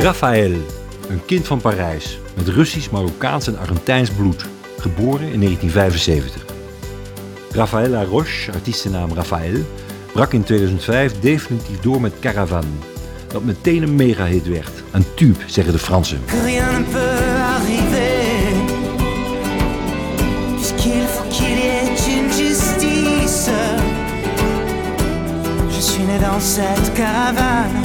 Raphaël, een kind van Parijs met Russisch, Marokkaans en Argentijns bloed, geboren in 1975. Raphaël Laroche, artiestennaam Raphaël, brak in 2005 definitief door met Caravan, dat meteen een megahit werd. Een tube, zeggen de Fransen. Je suis dans cette caravane.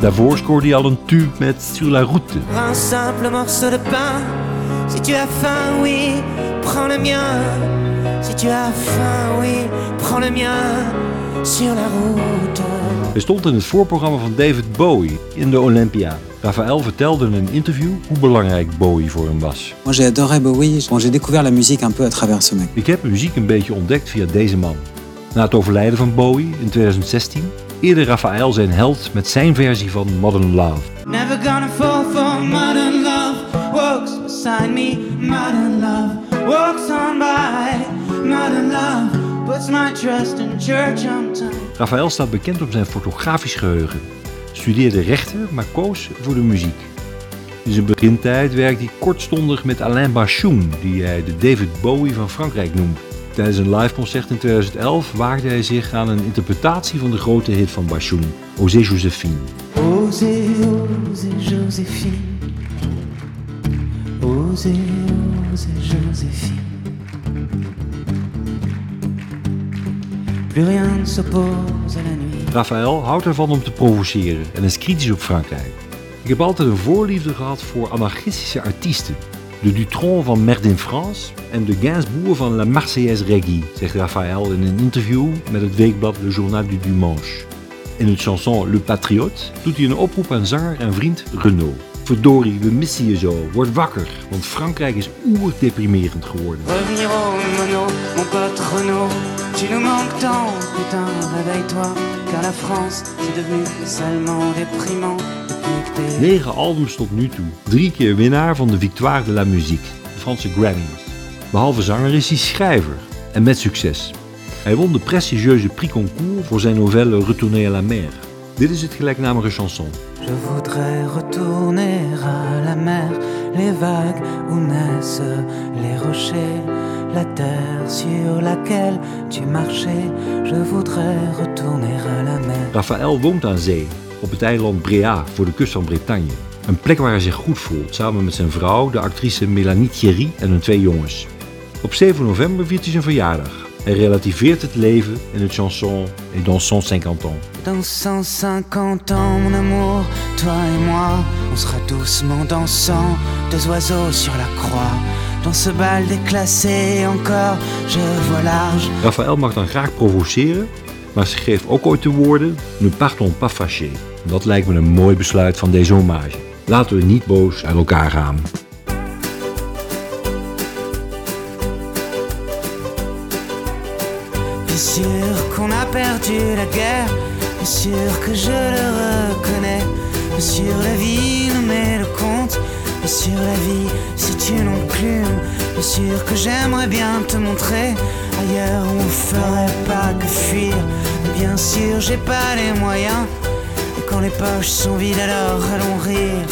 Daarvoor scoorde hij al een tube met Sur la route. Un simple morceau de pain. Si tu as faim, oui, prends le mien. Si tu as faim, oui, prends le mien. Sur la route. Hij stond in het voorprogramma van David Bowie in de Olympia. Raphaël vertelde in een interview hoe belangrijk Bowie voor hem was. Moi j'ai adoré Bowie. Bon, j'ai découvert la musique un peu à travers ce mec. Ik heb muziek een beetje ontdekt via deze man. Na het overlijden van Bowie in 2016 eerde Raphaël zijn held met zijn versie van Modern Love. Never gonna fall for modern love. Walks beside me, modern love. Walks on by, modern love. Puts my trust in church on time. Raphaël staat bekend om zijn fotografisch geheugen. Studeerde rechten, maar koos voor de muziek. In zijn begintijd werkte hij kortstondig met Alain Bachung, die hij de David Bowie van Frankrijk noemt. Tijdens een liveconcert in 2011 waagde hij zich aan een interpretatie van de grote hit van Bachung, Osé Joséphine. Osez, osez, Joséphine. Joséphine. Plus rien ne s'oppose à la nuit. Raphaël houdt ervan om te provoceren en is kritisch op Frankrijk. Ik heb altijd een voorliefde gehad voor anarchistische artiesten. De Dutron van Merde in France en de Gainsbourg van La Marseillaise Reggae, zegt Raphaël in een interview met het weekblad Le Journal du Dimanche. In het chanson Le Patriote doet hij een oproep aan zanger en vriend Renaud. Verdorie, we missen je zo. Word wakker, want Frankrijk is oerdeprimerend geworden. Tu nous manques tant, putain, réveille-toi. Car la France, c'est devenu salement déprimant depuis que t'es. Negen albums tot nu toe. Drie keer winnaar van de Victoire de la Musique, de Franse Grammys. Behalve zanger is hij schrijver. En met succes. Hij won de prestigieuze Prix Concours voor zijn novelle Retourner à la mer. Dit is het gelijknamige chanson. Je voudrais retourner à la mer, les vagues où naissent les rochers, la terre sur laquelle tu marchais. Je voudrais retourner à la mer. Raphaël woont aan zee, op het eiland Bréa voor de kust van Bretagne. Een plek waar hij zich goed voelt, samen met zijn vrouw, de actrice Mélanie Thierry en hun twee jongens. Op 7 november viert hij zijn verjaardag. Hij relativeert het leven in het chanson Et dans 150 ans. Dans 150 ans, mon amour, toi et moi, on sera doucement dansant, deux oiseaux sur la croix. Dans ce bal déclassé, encore, je vois large. Raphaël mag dan graag provoceren, maar ze geeft ook ooit de woorden Ne partons pas fâchés. Dat lijkt me een mooi besluit van deze hommage. Laten we niet boos uit elkaar gaan. Sûr qu'on a perdu la guerre, bien sûr que je le reconnais. Bien sûr la vie nous met le compte, bien sûr la vie si tu l'enclumes. Bien sûr que j'aimerais bien te montrer ailleurs on ferait pas que fuir. Bien sûr j'ai pas les moyens, quand les poches sont vides alors allons rire.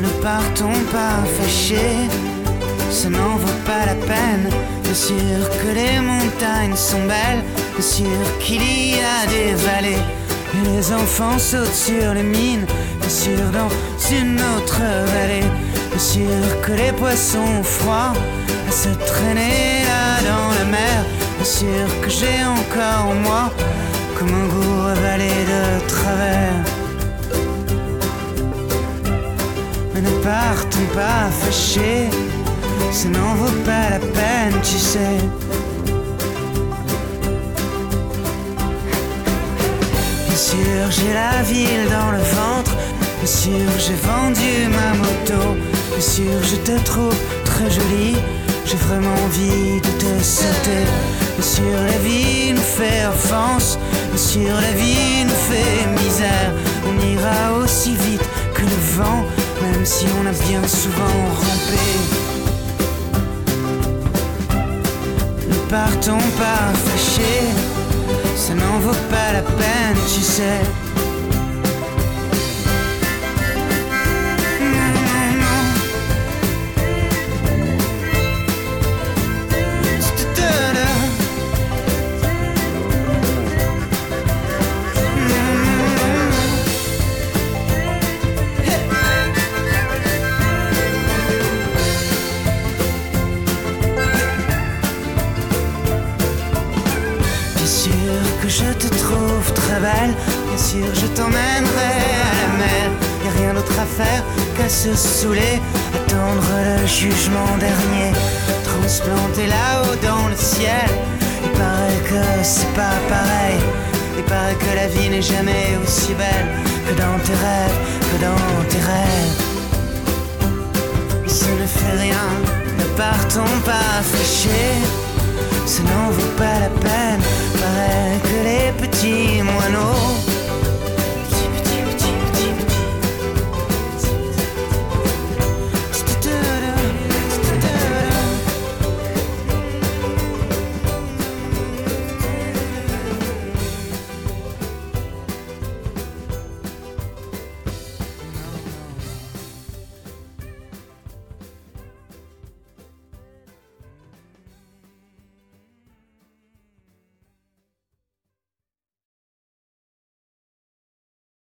Ne partons pas fâchés, ça n'en vaut pas la peine. Bien sûr que les montagnes sont belles, bien sûr qu'il y a des vallées. Et les enfants sautent sur les mines, bien sûr dans une autre vallée. Bien sûr que les poissons froids à se traîner là dans la mer. Bien sûr que j'ai encore en moi un goût avalé de travers. Mais ne partons pas fâchés, ça n'en vaut pas la peine, tu sais. Bien sûr, j'ai la ville dans le ventre, bien sûr, j'ai vendu ma moto, bien sûr, je te trouve très jolie, j'ai vraiment envie de te sauter. Bien sûr, la vie nous fait offense, bien sûr, la vie nous fait misère, on ira aussi vite que le vent, même si on a bien souvent rampé. Ne partons pas fâchés, ça n'en vaut pas la peine, tu sais. Très belle, bien sûr je t'emmènerai à la mer. Y a rien d'autre à faire qu'à se saouler, attendre le jugement dernier, transplanter là-haut dans le ciel. Il paraît que c'est pas pareil, il paraît que la vie n'est jamais aussi belle que dans tes rêves, que dans tes rêves. Mais ça ne fait rien, ne partons pas fâchés. Ça n'en vaut pas la peine,